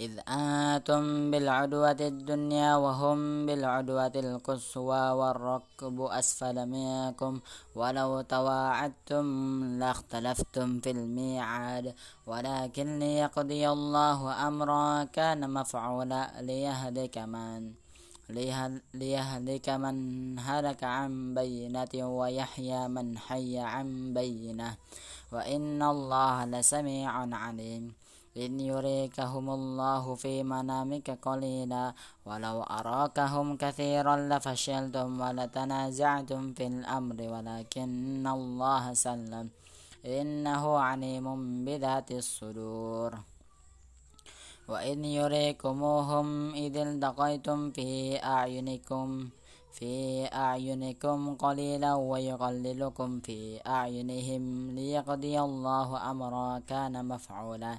إذ أنتم بالعدوة الدنيا وهم بالعدوة القصوى والركب أسفل منكم ولو تواعدتم لاختلفتم في الميعاد. ولكن ليقضي الله أمرا كان مفعولا ليهلك من ليهلك من هلك عن بينة ويحيى من حي عن بينة. وإن الله لسميع عليم. إن يريكهم الله في منامك قليلا ولو أراكهم كثيرا لفشلتم ولتنازعتم في الأمر ولكن الله سلم إنه عليم بذات الصدور وإن يريكموهم إذ التقيتم في أعينكم في أعينكم قليلا ويقللكم في أعينهم ليقضي الله أمرا كان مفعولا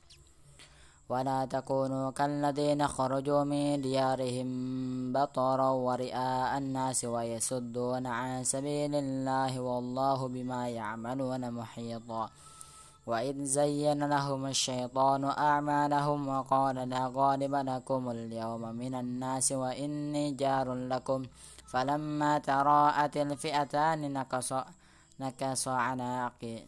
ولا تكونوا كالذين خرجوا من ديارهم بطرا ورئاء الناس ويصدون عن سبيل الله والله بما يعملون محيطا وإذ زين لهم الشيطان أعمالهم وقال لا غالب لكم اليوم من الناس وإني جار لكم. فلما تراءت الفئتان نكص نكص عناقه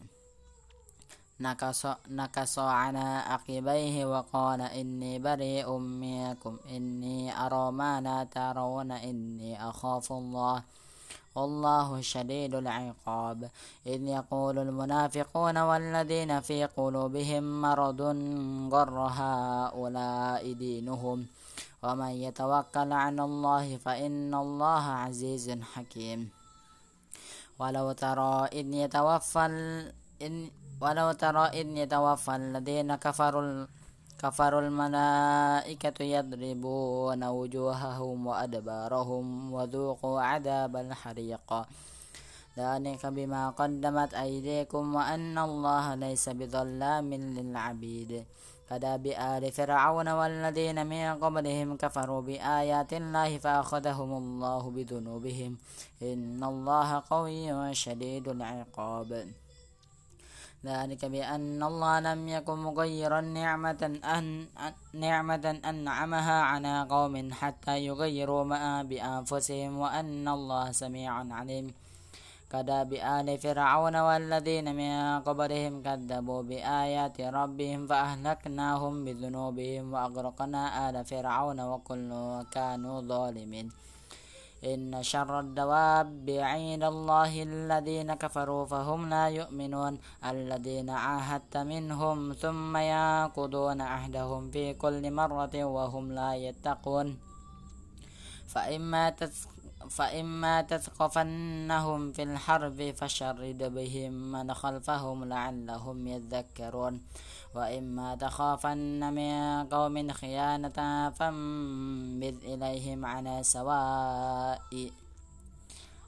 نكص, نكص على عقبيه وقال إني بريء منكم. إني أرى ما لا ترون. إني أخاف الله. والله شديد العقاب. إذ يقول المنافقون والذين في قلوبهم مرض غر هؤلاء دينهم. ومن يتوكل على الله فإن الله عزيز حكيم. ولو ترى إذ يتوفى إن ولو ترى إذ يتوفى الذين كفروا كفروا الملائكة يضربون وجوههم وأدبارهم وذوقوا عذاب الحريق. ذلك بما قدمت أيديكم وأن الله ليس بظلام للعبيد. كداب آل فرعون والذين من قبلهم كفروا بآيات الله فأخذهم الله بذنوبهم. إن الله قوي شديد العقاب. ذلك بأن الله لم يكن مغيرا نعمة أن نعمة أنعمها على قوم حتى يغيروا ما بأنفسهم وأن الله سميع عليم. كذا بآل فرعون والذين من قبلهم كذبوا بآيات ربهم فأهلكناهم بذنوبهم وأغرقنا آل فرعون وكل كانوا ظالمين. إن شر الدواب عند الله الذين كفروا فهم لا يؤمنون. الذين عاهدت منهم ثم ينقضون عهدهم في كل مرة وهم لا يتقون. فإما فإما تثقفنهم في الحرب فشرد بهم من خلفهم لعلهم يذكرون. وإما تخافن من قوم خيانة فانبذ إليهم على سواء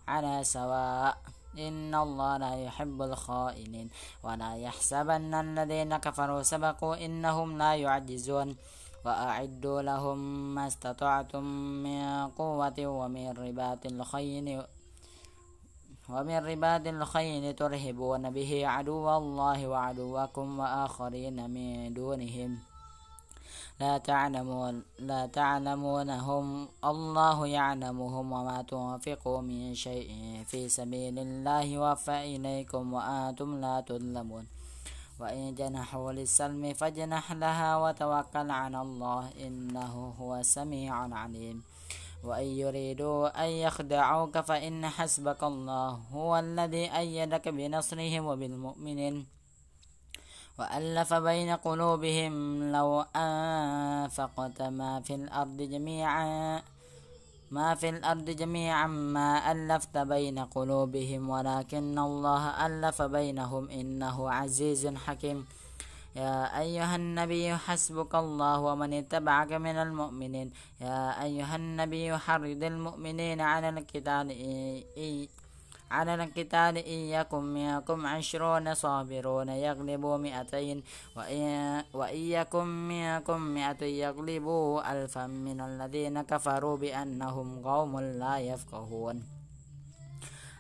على سواء. إن الله لا يحب الخائنين. ولا يحسبن الذين كفروا سبقوا إنهم لا يعجزون. وأعدوا لهم ما استطعتم من قوة ومن رباط الخيل ومن رباد الخيل ترهبون به عدو الله وعدوكم وآخرين من دونهم. لا تعلمون لا تعلمونهم. الله يعلمهم وما تنفقوا من شيء في سبيل الله يوفى إليكم وأنتم لا تظلمون. وإن جنحوا للسلم فاجنح لها وتوكل على الله إنه هو السميع العليم. وإن يريدوا أن يخدعوك فإن حسبك الله هو الذي أيدك بنصره وبالمؤمنين وألف بين قلوبهم لو أنفقت ما في الأرض جميعا ما في الأرض جميعا ما ألفت بين قلوبهم ولكن الله ألف بينهم إنه عزيز حكيم يا أيها النبي حسبك الله ومن اتبعك من المؤمنين. يا أيها النبي حرد المؤمنين على القتال على القتال إن يكن منكم عشرون صابرون يغلبوا مئتين وإن يكن منكم مئة يغلبوا ألفا من الذين كفروا بأنهم قوم لا يفقهون.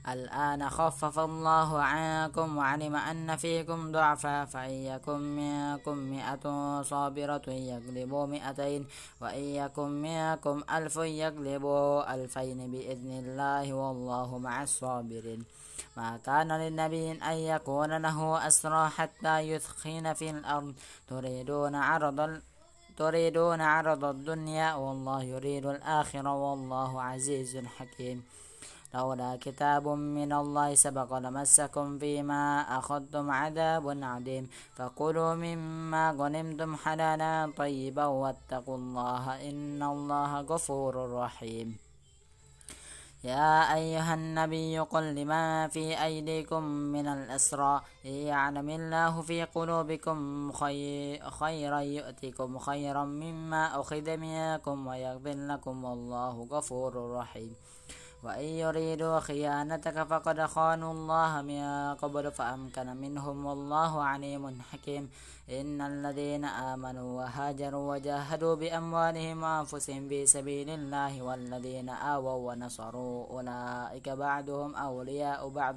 الآن خفف الله عنكم وعلم أن فيكم ضعفا فإن يكن منكم مئة صابرة يغلبوا مئتين وإن يكن منكم ألف يغلبوا ألفين بإذن الله والله مع الصابرين. ما كان للنبي أن يكون له أسرى حتى يثخن في الأرض. تريدون عرض تريدون عرض الدنيا والله يريد الآخرة والله عزيز حكيم. لولا كتاب من الله سبق لمسكم فيما أخذتم عذاب عظيم فكلوا مما غنمتم حلالا طيبا واتقوا الله إن الله غفور رحيم. يا أيها النبي قل لما في أيديكم من الأسرى. يعلم الله في قلوبكم خيرا يؤتكم خيرا مما أخذ منكم ويغفر لكم والله غفور رحيم. وإن يريدوا خيانتك فقد خانوا الله من قبل فأمكن منهم والله عليم حكيم إن الذين آمنوا وهاجروا وجاهدوا بأموالهم وأنفسهم في سبيل الله والذين آووا ونصروا أولئك بعدهم أولياء بعض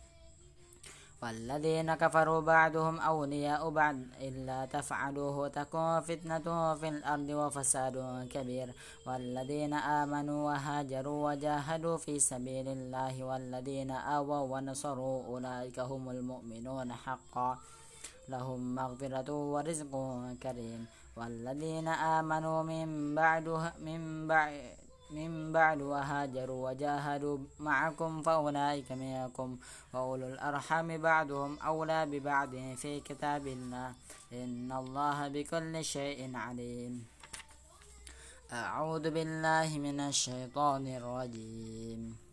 والذين كفروا بعدهم أولياء بعد إلا تفعلوه تكون فتنة في الأرض وفساد كبير. والذين آمنوا وهاجروا وجاهدوا في سبيل الله والذين آووا ونصروا أولئك هم المؤمنون حقا. لهم مغفرة ورزق كريم. والذين آمنوا من بعد من بعد من بعد وهاجروا وجاهدوا معكم فأولئك منكم وأولو الأرحام بعضهم أولى ببعض في كتاب الله. إن الله بكل شيء عليم. أعوذ بالله من الشيطان الرجيم.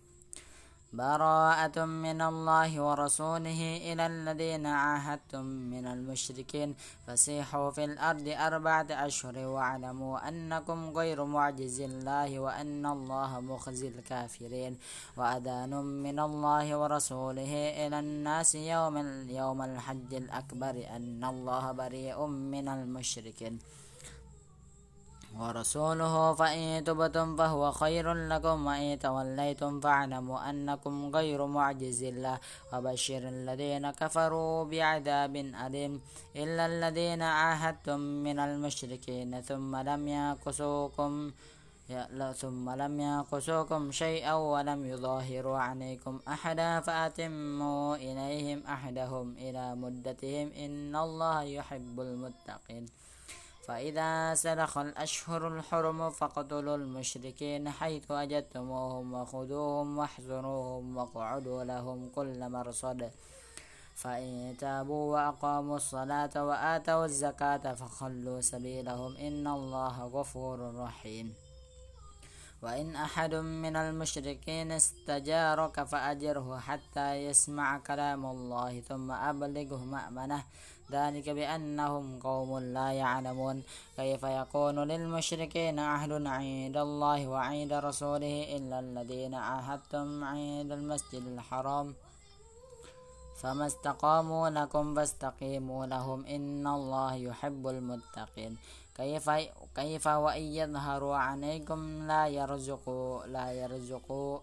براءة من الله ورسوله إلى الذين عاهدتم من المشركين. فسيحوا في الأرض أربعة أشهر واعلموا أنكم غير معجز الله وأن الله مخزي الكافرين. وأذان من الله ورسوله إلى الناس يوم, يوم الحج الأكبر أن الله بريء من المشركين. ورسوله فإن تبتم فهو خير لكم وإن توليتم فاعلموا أنكم غير معجز الله وبشر الذين كفروا بعذاب أليم إلا الذين عاهدتم من المشركين ثم لم ينقصوكم ثم لم ينقصوكم شيئا ولم يظاهروا عليكم أحدا فأتموا إليهم أحدهم إلى مدتهم إن الله يحب المتقين فإذا سلخ الأشهر الحرم فاقتلوا المشركين حيث وجدتموهم وخذوهم واحذروهم واقعدوا لهم كل مرصد. فإن تابوا وأقاموا الصلاة وآتوا الزكاة فخلوا سبيلهم. إن الله غفور رحيم. وإن أحد من المشركين استجارك فأجره حتى يسمع كلام الله ثم أبلغه مأمنه ذلك بأنهم قوم لا يعلمون كيف يكون للمشركين عهد عند الله وعند رسوله إلا الذين عاهدتم عند المسجد الحرام. فما استقاموا لكم فاستقيموا لهم. إن الله يحب المتقين. كيف كيف وإن يظهروا عليكم لا يرزقوا لا يرزقوا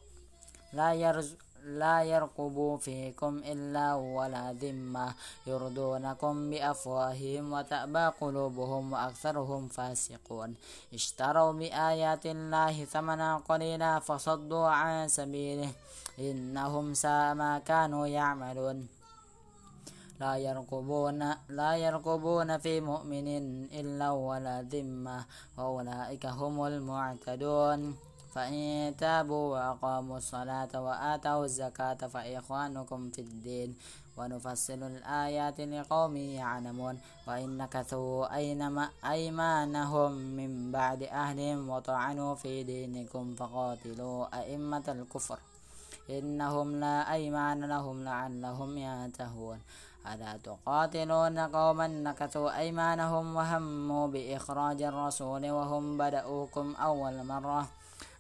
لا يرزق لا يرقبوا فيكم إلا ولا ذمة. يرضونكم بأفواههم وتأبى قلوبهم وأكثرهم فاسقون. اشتروا بآيات الله ثمنا قليلا فصدوا عن سبيله. إنهم ساء ما كانوا يعملون. لا يرقبون لا يرقبون في مؤمن إلا ولا ذمة. وأولئك هم المعتدون. فإن تابوا وأقاموا الصلاة وآتوا الزكاة فإخوانكم في الدين ونفصل الآيات لقوم يعلمون وإن نكثوا أينما أيمانهم من بعد أهلهم وطعنوا في دينكم فقاتلوا أئمة الكفر. إنهم لا أيمان لهم لعلهم ينتهون. ألا تقاتلون قوما نكثوا أيمانهم وهموا بإخراج الرسول وهم بدأوكم أول مرة؟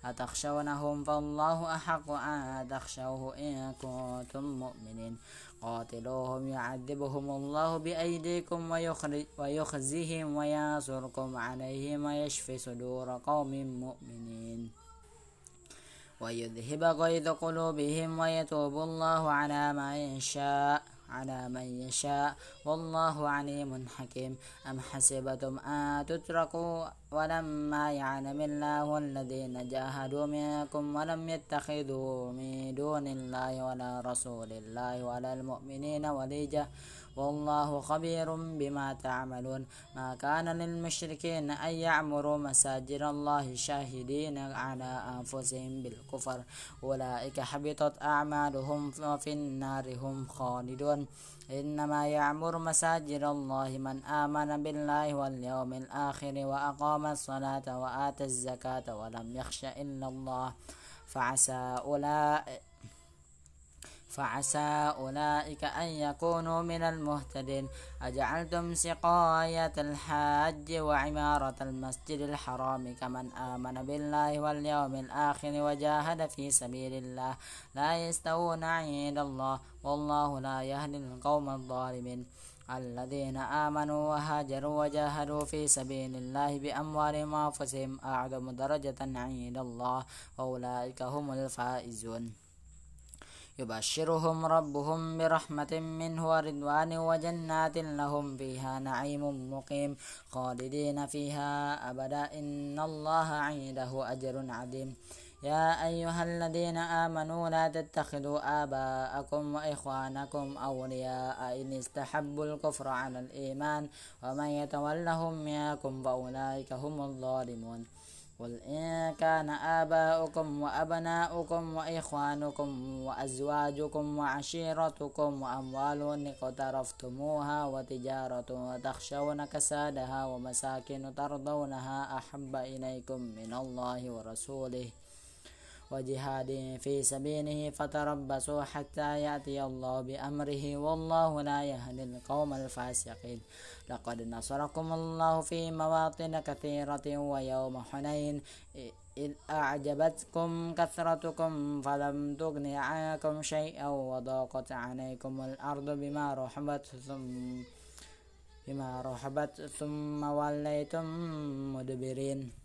أتخشونهم فالله أحق أن تخشوه إن كنتم مؤمنين. قاتلوهم يعذبهم الله بأيديكم ويخزيهم وينصركم عليهم ويشفي صدور قوم مؤمنين. ويذهب غيظ قلوبهم ويتوب الله على ما يشاء. على من يشاء. والله عليم حكيم. أم حسبتم أن تتركوا ولما يعلم الله الذين جاهدوا منكم ولم يتخذوا من دون الله ولا رسول الله ولا المؤمنين وليجة والله خبير بما تعملون. ما كان للمشركين أن يعمروا مساجد الله شاهدين على أنفسهم بالكفر. أولئك حبطت أعمالهم وفي النار هم خالدون. إنما يعمر مساجد الله من آمن بالله واليوم الآخر وأقام الصلاة وآتى الزكاة ولم يخش إلا الله. فعسى أولئك فعسى أولئك أن يكونوا من المهتدين. أجعلتم سقاية الحاج وعمارة المسجد الحرام كمن آمن بالله واليوم الآخر وجاهد في سبيل الله. لا يستوون عند الله والله لا يهدي القوم الظالمين. الذين آمنوا وهاجروا وجاهدوا في سبيل الله بأموالهم وأنفسهم أعظم درجة عند الله وأولئك هم الفائزون. يبشرهم ربهم برحمة منه ورضوان وجنات لهم فيها نعيم مقيم خالدين فيها أبدا. إن الله عنده أجر عظيم. يا أيها الذين آمنوا لا تتخذوا آباءكم وإخوانكم أولياء إن استحبوا الكفر على الإيمان ومن يتولهم منكم فأولئك هم الظالمون. قل إن كان آباؤكم وأبناؤكم وإخوانكم وأزواجكم وعشيرتكم وأموال اقترفتموها وتجارة تخشون كسادها ومساكن ترضونها أحب إليكم من الله ورسوله وجهاد في سبيله فتربصوا حتى يأتي الله بأمره والله لا يهدي القوم الفاسقين. لقد نصركم الله في مواطن كثيرة ويوم حنين. إذ أعجبتكم كثرتكم فلم تغن عنكم شيئا وضاقت عليكم الأرض بما رحبت ثم بما رحبت ثم وليتم مدبرين.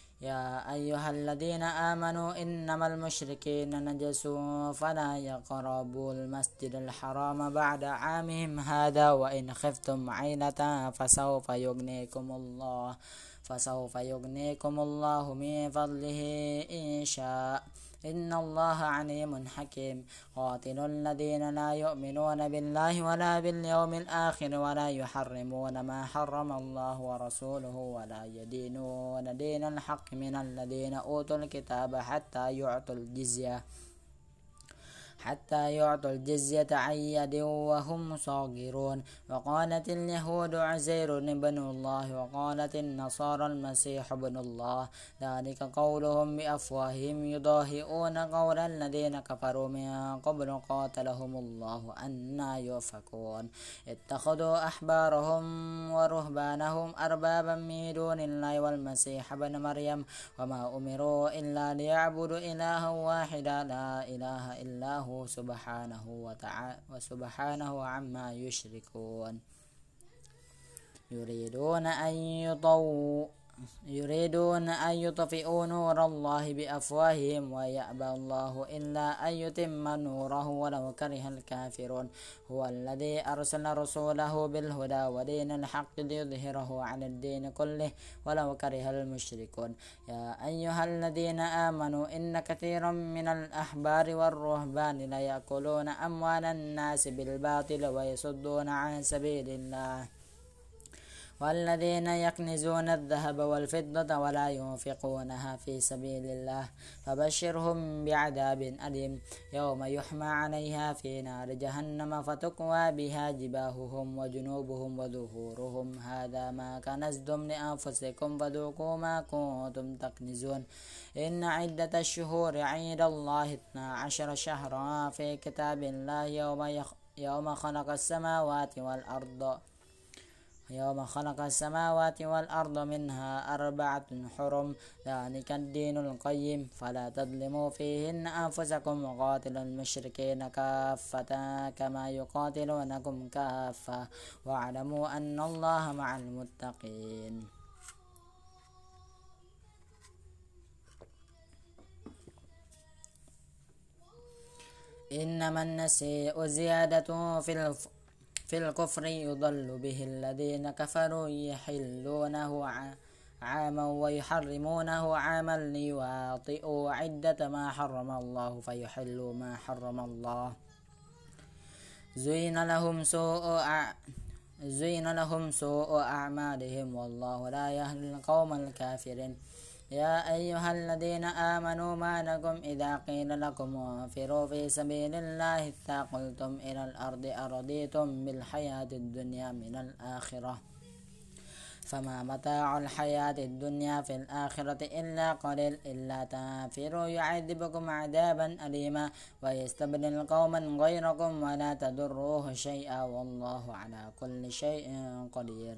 يا أيها الذين آمنوا إنما المشركين نجس فلا يقربوا المسجد الحرام بعد عامهم هذا وإن خفتم عينة فسوف يغنيكم الله فسوف يغنيكم الله من فضله إن شاء إن الله عليم حكيم. قاتل الذين لا يؤمنون بالله ولا باليوم الآخر ولا يحرمون ما حرم الله ورسوله ولا يدينون دين الحق من الذين أوتوا الكتاب حتى يعطوا الجزية. حتى يعطوا الجزية عن يد وهم صاغرون. وقالت اليهود عزير بن الله وقالت النصارى المسيح بن الله. ذلك قولهم بأفواههم يضاهئون قول الذين كفروا من قبل قاتلهم الله أنا يؤفكون. اتخذوا أحبارهم ورهبانهم أربابا من دون الله والمسيح بن مريم. وما أمروا إلا ليعبدوا إلها واحدا لا إله إلا هو. سبحانه وتعالى وسبحانه عما يشركون. يريدون أن يطووا يريدون أن يطفئوا نور الله بأفواههم ويأبى الله إلا أن يتم نوره ولو كره الكافرون. هو الذي أرسل رسوله بالهدى ودين الحق ليظهره على الدين كله ولو كره المشركون. يا أيها الذين آمنوا إن كثيرا من الأحبار والرهبان ليأكلون أموال الناس بالباطل ويصدون عن سبيل الله. والذين يكنزون الذهب والفضة ولا ينفقونها في سبيل الله فبشرهم بعذاب أليم. يوم يحمى عليها في نار جهنم فتقوى بها جباههم وجنوبهم وظهورهم. هذا ما كنزتم لأنفسكم فذوقوا ما كنتم تكنزون. إن عدة الشهور عند الله اثنا عشر شهرا في كتاب الله يوم, يوم خلق السماوات والأرض. يوم خلق السماوات والأرض منها أربعة حرم ذلك الدين القيم. فلا تظلموا فيهن أنفسكم وقاتلوا المشركين كافة كما يقاتلونكم كافة. واعلموا أن الله مع المتقين. إنما النسيء زيادة في الف في الكفر يضل به الذين كفروا يحلونه عاما ويحرمونه عاما ليواطئوا عدة ما حرم الله فيحلوا ما حرم الله. زين لهم سوء زين لهم سوء أعمالهم والله لا يهدي القوم الكافرين. يا أيها الذين آمنوا ما لكم إذا قيل لكم انفروا في سبيل الله اثاقلتم إلى الأرض أرضيتم بالحياة الدنيا من الآخرة. فما متاع الحياة الدنيا في الآخرة إلا قليل إلا تنفروا يعذبكم عذابا أليما ويستبدل قوما غيركم ولا تضروه شيئا والله على كل شيء قدير.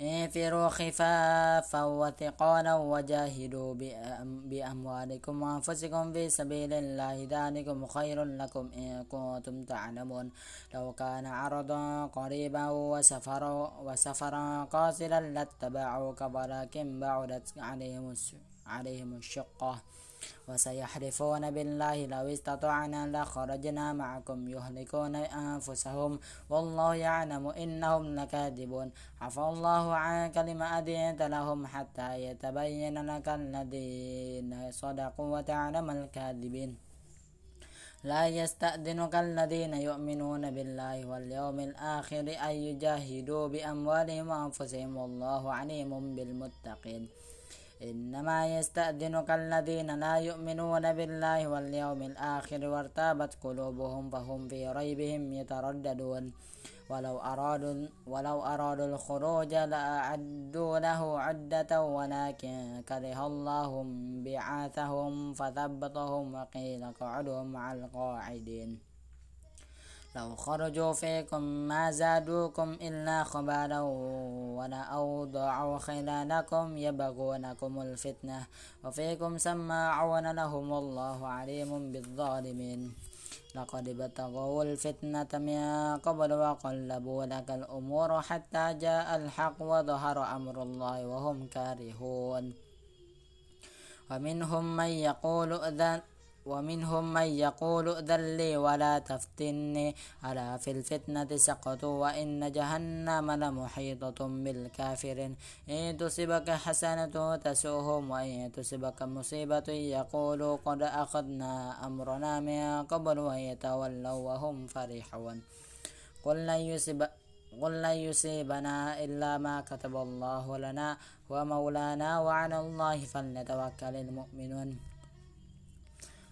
انفروا خفافا وثقالا وجاهدوا بأموالكم وأنفسكم في سبيل الله. ذلكم خير لكم إن كنتم تعلمون. لو كان عرضا قريبا وسفرا وسفرا قاصرا لاتبعوك ولكن بعدت عليهم الشقة. وسيحلفون بالله لو استطعنا لخرجنا معكم يهلكون أنفسهم. والله يعلم إنهم لكاذبون. عفى الله عنك لما أذنت لهم حتى يتبين لك الذين صدقوا وتعلم الكاذبين. لا يستأذنك الذين يؤمنون بالله واليوم الآخر أن يجاهدوا بأموالهم وأنفسهم. والله عليم بالمتقين. إنما يستأذنك الذين لا يؤمنون بالله واليوم الآخر وارتابت قلوبهم فهم في ريبهم يترددون. ولو أرادوا ولو أرادوا الخروج لأعدوا له عدة ولكن كره الله بعاثهم فثبطهم وقيل اقعدوا مع القاعدين. لو خرجوا فيكم ما زادوكم إلا خبالا ولأوضعوا خلالكم يبغونكم الفتنة وفيكم سماعون لهم والله عليم بالظالمين. لقد ابتغوا الفتنة من قبل وقلبوا لك الأمور حتى جاء الحق وظهر أمر الله وهم كارهون. ومنهم من يقول أذن ومنهم من يقول ائذن لي ولا تفتني ألا في الفتنة سقطوا وإن جهنم لمحيطة بالكافرين إن تصبك حسنة تسؤهم وإن تصبك مصيبة يقولوا قد أخذنا أمرنا من قبل ويتولوا وهم فرحون قل لن يصيب قل لن يصيبنا إلا ما كتب الله لنا ومولانا وعلى الله فلنتوكل المؤمنون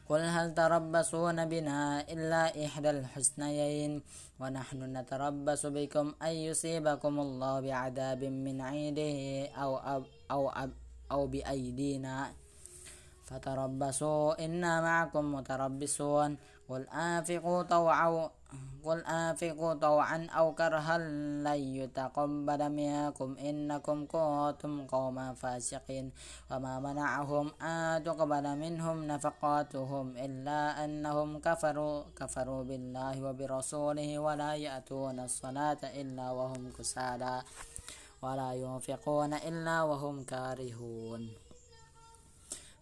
قل هل تربصون بنا إلا إحدى الحسنيين ونحن نتربص بكم أن يصيبكم الله بعذاب من عنده أو, أو, أو, أو, أو بأيدينا فتربصوا إنا معكم متربصون قل أنفقوا طوعا قل أنفقوا طوعا أو كرها لن يتقبل منكم إنكم كنتم قوما فاسقين وما منعهم أن تقبل منهم نفقاتهم إلا أنهم كفروا كفروا بالله وبرسوله ولا يأتون الصلاة إلا وهم كسالى ولا ينفقون إلا وهم كارهون.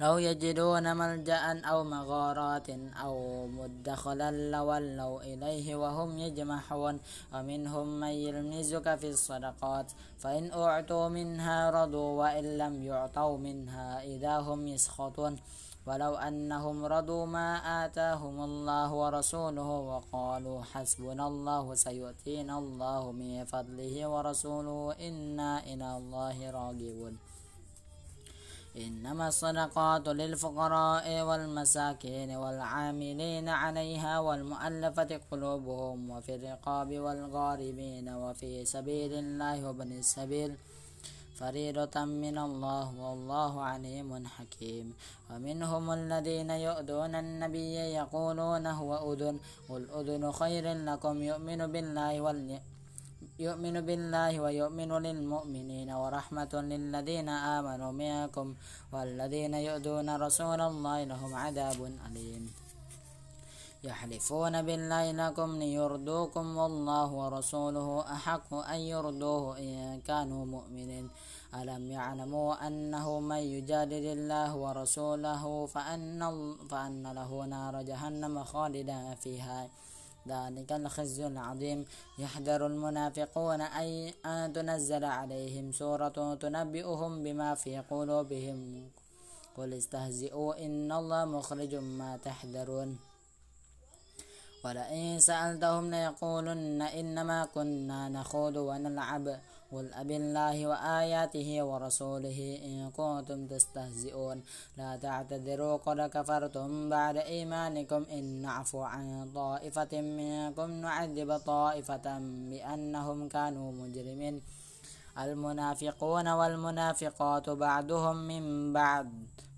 لو يجدون ملجأ أو مغارات أو مدخلا لولوا إليه وهم يجمحون ومنهم من يلمزك في الصدقات فإن أعطوا منها رضوا وإن لم يعطوا منها إذا هم يسخطون. ولو أنهم رضوا ما آتاهم الله ورسوله وقالوا حسبنا الله سيؤتينا الله من فضله ورسوله إنا إلى الله راغبون إنما الصدقات للفقراء والمساكين والعاملين عليها والمؤلفة قلوبهم وفي الرقاب والغاربين وفي سبيل الله وبن السبيل. فريضة من الله والله عليم حكيم. ومنهم الذين يؤذون النبي يقولون هو أذن. قل أذن خير لكم يؤمن بالله واليوم يؤمن بالله ويؤمن للمؤمنين ورحمة للذين آمنوا منكم والذين يؤذون رسول الله لهم عذاب أليم. يحلفون بالله لكم ليردوكم والله ورسوله أحق أن يردوه إن كانوا مؤمنين. ألم يعلموا أنه من يجادل الله ورسوله فأن, فأن له نار جهنم خالدا فيها. ذلك الخزي العظيم. يحذر المنافقون أي أن تنزل عليهم سورة تنبئهم بما في قلوبهم. قل استهزئوا إن الله مخرج ما تحذرون. ولئن سألتهم ليقولن إنما كنا نخوض ونلعب. قل أب الله وآياته ورسوله إن كنتم تستهزئون لا تعتذروا قد كفرتم بعد إيمانكم إن نعفو عن طائفة منكم نعذب طائفة بأنهم كانوا مجرمين المنافقون والمنافقات بعضهم من بعد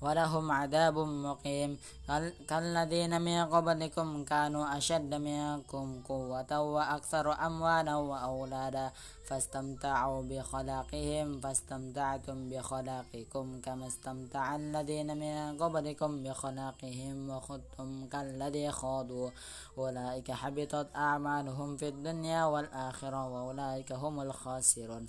ولهم عذاب مقيم. كالذين من قبلكم كانوا أشد منكم قوة وأكثر أموالا وأولادا. فاستمتعوا بخلاقهم فاستمتعتم بخلاقكم كما استمتع الذين من قبلكم بخلاقهم وخذتم كالذي خاضوا. أولئك حبطت أعمالهم في الدنيا والآخرة وأولئك هم الخاسرون.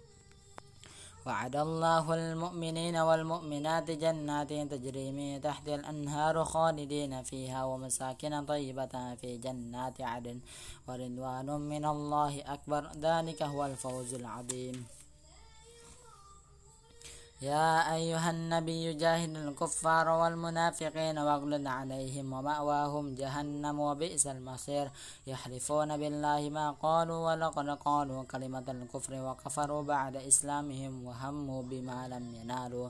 وعد الله المؤمنين والمؤمنات جنات تجري من تحت الأنهار خالدين فيها ومساكن طيبة في جنات عدن ورضوان من الله أكبر. ذلك هو الفوز العظيم. يا أيها النبي جاهد الكفار والمنافقين واغلد عليهم ومأواهم جهنم وبئس المصير. يحلفون بالله ما قالوا ولقد قالوا كلمة الكفر وكفروا بعد إسلامهم وهموا بما لم ينالوا.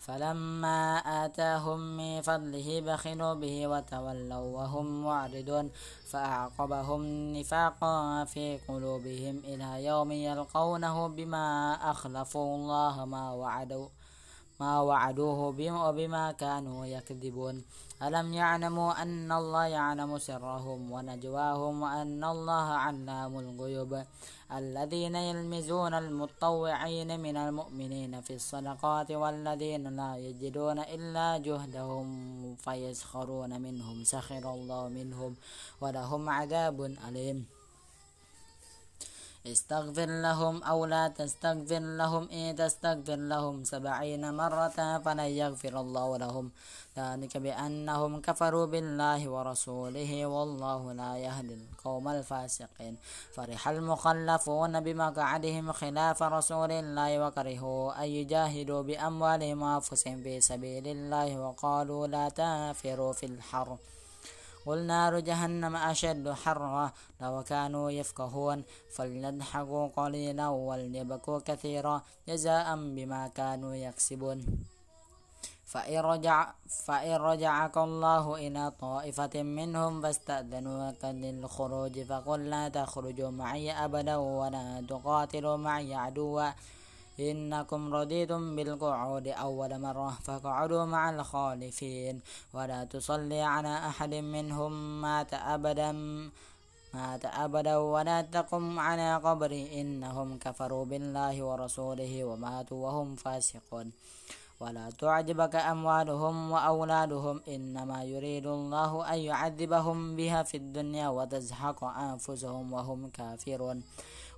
فلما آتاهم من فضله بخلوا به وتولوا وهم معرضون فأعقبهم نفاقا في قلوبهم إلى يوم يلقونه بما أخلفوا الله ما وعدوا. ما وعدوه وبما كانوا يكذبون. ألم يعلموا أن الله يعلم سرهم ونجواهم وأن الله علام الغيوب؟ الذين يلمزون المطوعين من المؤمنين في الصدقات والذين لا يجدون إلا جهدهم فيسخرون منهم. سخر الله منهم ولهم عذاب أليم. استغفر لهم أو لا تستغفر لهم إن تستغفر لهم سبعين مرة فلن يغفر الله لهم. ذلك بأنهم كفروا بالله ورسوله والله لا يهدي القوم الفاسقين. فرح المخلفون بمقعدهم خلاف رسول الله وكرهوا أن يجاهدوا بأموالهم وأنفسهم في سبيل الله وقالوا لا تنفروا في الحر. قل نار جهنم أشد حرا لو كانوا يفقهون فليضحكوا قليلا وليبكوا كثيرا. جزاء بما كانوا يكسبون. فإن, رجع فإن رجعك الله إلى طائفة منهم فاستأذنوك للخروج فقل لا تخرجوا معي أبدا ولا تقاتلوا معي عدوا. إنكم رضيتم بالقعود أول مرة فاقعدوا مع الخالفين ولا تصلي على أحد منهم مات أبدا مات أبدا ولا تقم على قبري إنهم كفروا بالله ورسوله وماتوا وهم فاسقون. ولا تعجبك أموالهم وأولادهم إنما يريد الله أن يعذبهم بها في الدنيا وتزهق أنفسهم وهم كافرون.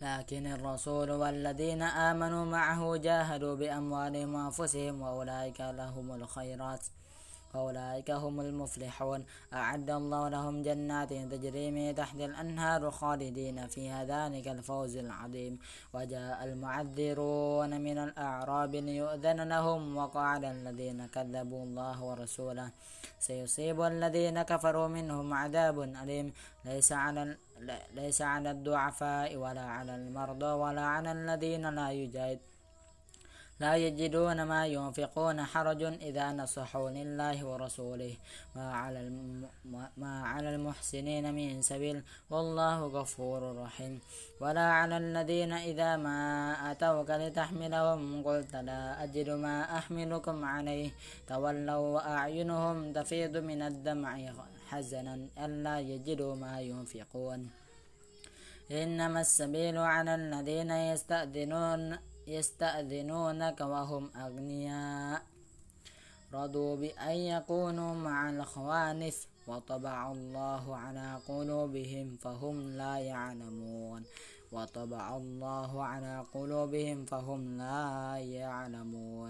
لكن الرسول والذين آمنوا معه جاهدوا بأموالهم وأنفسهم وأولئك لهم الخيرات. وأولئك هم المفلحون. أعد الله لهم جنات تجري من تحت الأنهار خالدين فيها. ذلك الفوز العظيم. وجاء المعذرون من الأعراب ليؤذن لهم وقعد الذين كذبوا الله ورسوله سيصيب الذين كفروا منهم عذاب أليم. ليس على ليس على الضعفاء ولا على المرضى ولا على الذين لا يجاهد لا يجدون ما ينفقون حرج إذا نصحوا لله ورسوله. ما على. ما على المحسنين من سبيل. والله غفور رحيم. ولا على الذين إذا ما أتوك لتحملهم قلت لا أجد ما أحملكم عليه. تولوا وأعينهم تفيض من الدمع حزنا ألا يجدوا ما ينفقون. إنما السبيل على الذين يستأذنون يستأذنونك وهم أغنياء. رضوا بأن يكونوا مع الخوانف وطبع الله على قلوبهم فهم لا يعلمون. وطبع الله على قلوبهم فهم لا يعلمون.